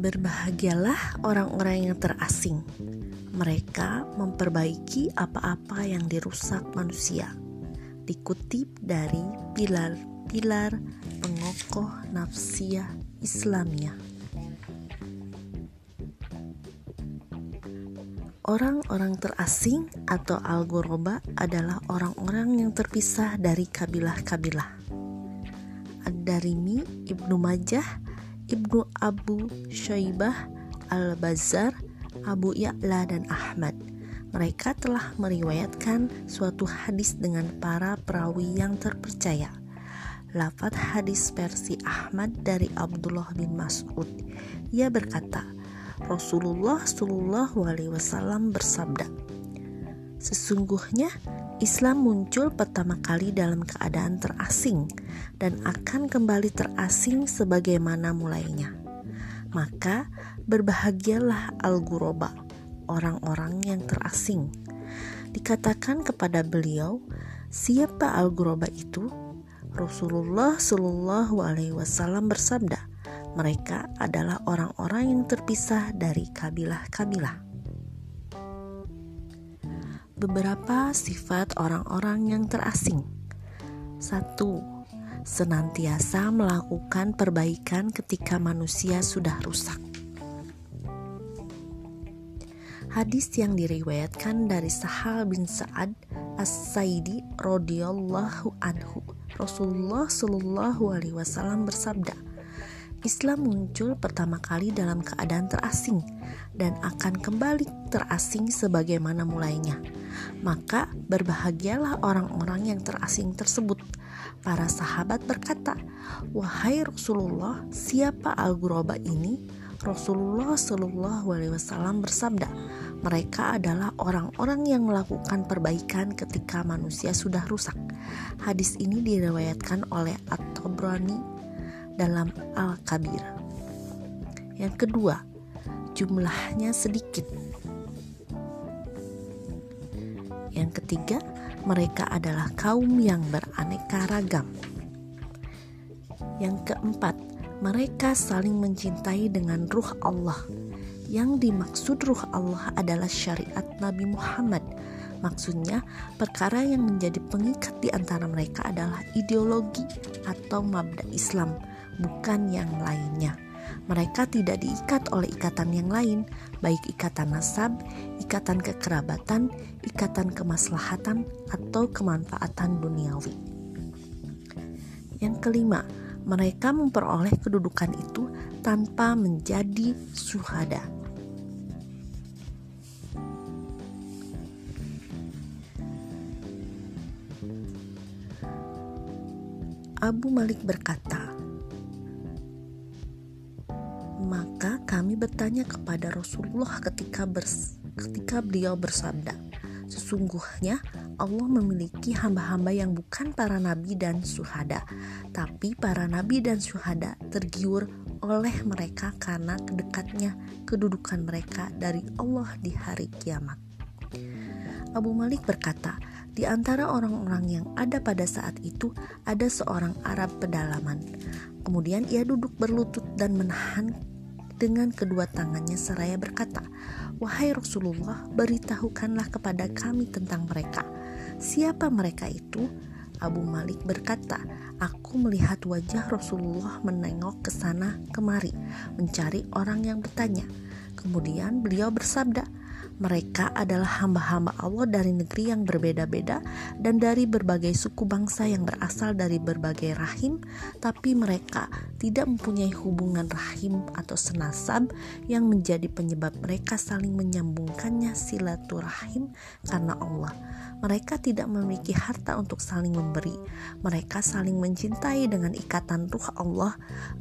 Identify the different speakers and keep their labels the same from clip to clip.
Speaker 1: Berbahagialah orang-orang yang terasing. Mereka memperbaiki apa-apa yang dirusak manusia. Dikutip dari pilar-pilar pengokoh nafsiyah Islamiyah. Orang-orang terasing atau al-ghuraba adalah orang-orang yang terpisah dari kabilah-kabilah. Ad-Darimi, Ibnu Majah, Ibnu Abu Syaibah, Al-Bazar, Abu Ya'la dan Ahmad. Mereka telah meriwayatkan suatu hadis dengan para perawi yang terpercaya. Lafat hadis versi Ahmad dari Abdullah bin Mas'ud. Ia berkata, Rasulullah Shallallahu Alaihi Wasallam bersabda, Sesungguhnya Islam muncul pertama kali dalam keadaan terasing dan akan kembali terasing sebagaimana mulainya. Maka berbahagialah al-ghuraba, orang-orang yang terasing. Dikatakan kepada beliau, siapa al-ghuraba itu? Rasulullah Shallallahu alaihi wasallam bersabda, mereka adalah orang-orang yang terpisah dari kabilah-kabilah beberapa sifat orang-orang yang terasing. Satu, senantiasa melakukan perbaikan ketika manusia sudah rusak. Hadis yang diriwayatkan dari Sahal bin Sa'ad As-Saidi radhiyallahu anhu. Rasulullah Shallallahu alaihi wasallam bersabda, Islam muncul pertama kali dalam keadaan terasing dan akan kembali terasing sebagaimana mulainya. Maka berbahagialah orang-orang yang terasing tersebut. Para sahabat berkata, "Wahai Rasulullah, siapa al-ghuraba ini?" Rasulullah Shallallahu Alaihi Wasallam bersabda, mereka adalah orang-orang yang melakukan perbaikan ketika manusia sudah rusak. Hadis ini diriwayatkan oleh At-Tabrani dalam Al-Kabir. Yang kedua, jumlahnya sedikit. Yang ketiga, mereka adalah kaum yang beraneka ragam. Yang keempat, mereka saling mencintai dengan ruh Allah. Yang dimaksud ruh Allah adalah syariat Nabi Muhammad. Maksudnya, perkara yang menjadi pengikat di antara mereka adalah ideologi atau mabda Islam bukan yang lainnya. Mereka tidak diikat oleh ikatan yang lain, baik ikatan nasab, ikatan kekerabatan, ikatan kemaslahatan, atau kemanfaatan duniawi. Yang kelima, mereka memperoleh kedudukan itu tanpa menjadi suhada. Abu Malik berkata, kami bertanya kepada Rasulullah ketika bers ketika beliau bersabda, Sesungguhnya Allah memiliki hamba-hamba yang bukan para nabi dan suhada, tapi para nabi dan suhada tergiur oleh mereka karena kedekatnya kedudukan mereka dari Allah di hari kiamat. Abu Malik berkata, di antara orang-orang yang ada pada saat itu ada seorang Arab pedalaman. Kemudian ia duduk berlutut dan menahan dengan kedua tangannya seraya berkata, "Wahai Rasulullah, beritahukanlah kepada kami tentang mereka. Siapa mereka itu?" Abu Malik berkata, "Aku melihat wajah Rasulullah menengok ke sana kemari, mencari orang yang bertanya." Kemudian beliau bersabda, mereka adalah hamba-hamba Allah dari negeri yang berbeda-beda dan dari berbagai suku bangsa yang berasal dari berbagai rahim, tapi mereka tidak mempunyai hubungan rahim atau senasab yang menjadi penyebab mereka saling menyambungkannya silaturahim karena Allah. Mereka tidak memiliki harta untuk saling memberi. Mereka saling mencintai dengan ikatan ruh Allah.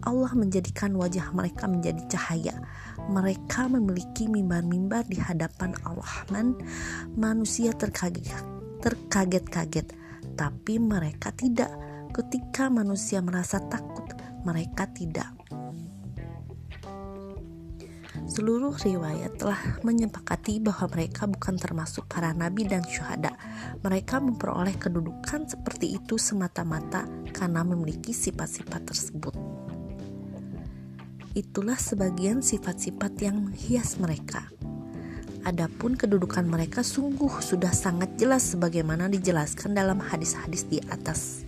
Speaker 1: Allah menjadikan wajah mereka menjadi cahaya. Mereka memiliki mimbar-mimbar di hadapan hadapan Al-Rahman, manusia terkaget-kaget, tapi mereka tidak. Ketika manusia merasa takut, mereka tidak. Seluruh riwayat telah menyepakati bahwa mereka bukan termasuk para nabi dan syuhada. Mereka memperoleh kedudukan seperti itu semata-mata karena memiliki sifat-sifat tersebut. Itulah sebagian sifat-sifat yang menghias mereka. Adapun kedudukan mereka sungguh sudah sangat jelas sebagaimana dijelaskan dalam hadis-hadis di atas.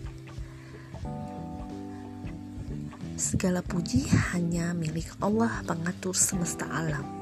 Speaker 1: Segala puji hanya milik Allah pengatur semesta alam.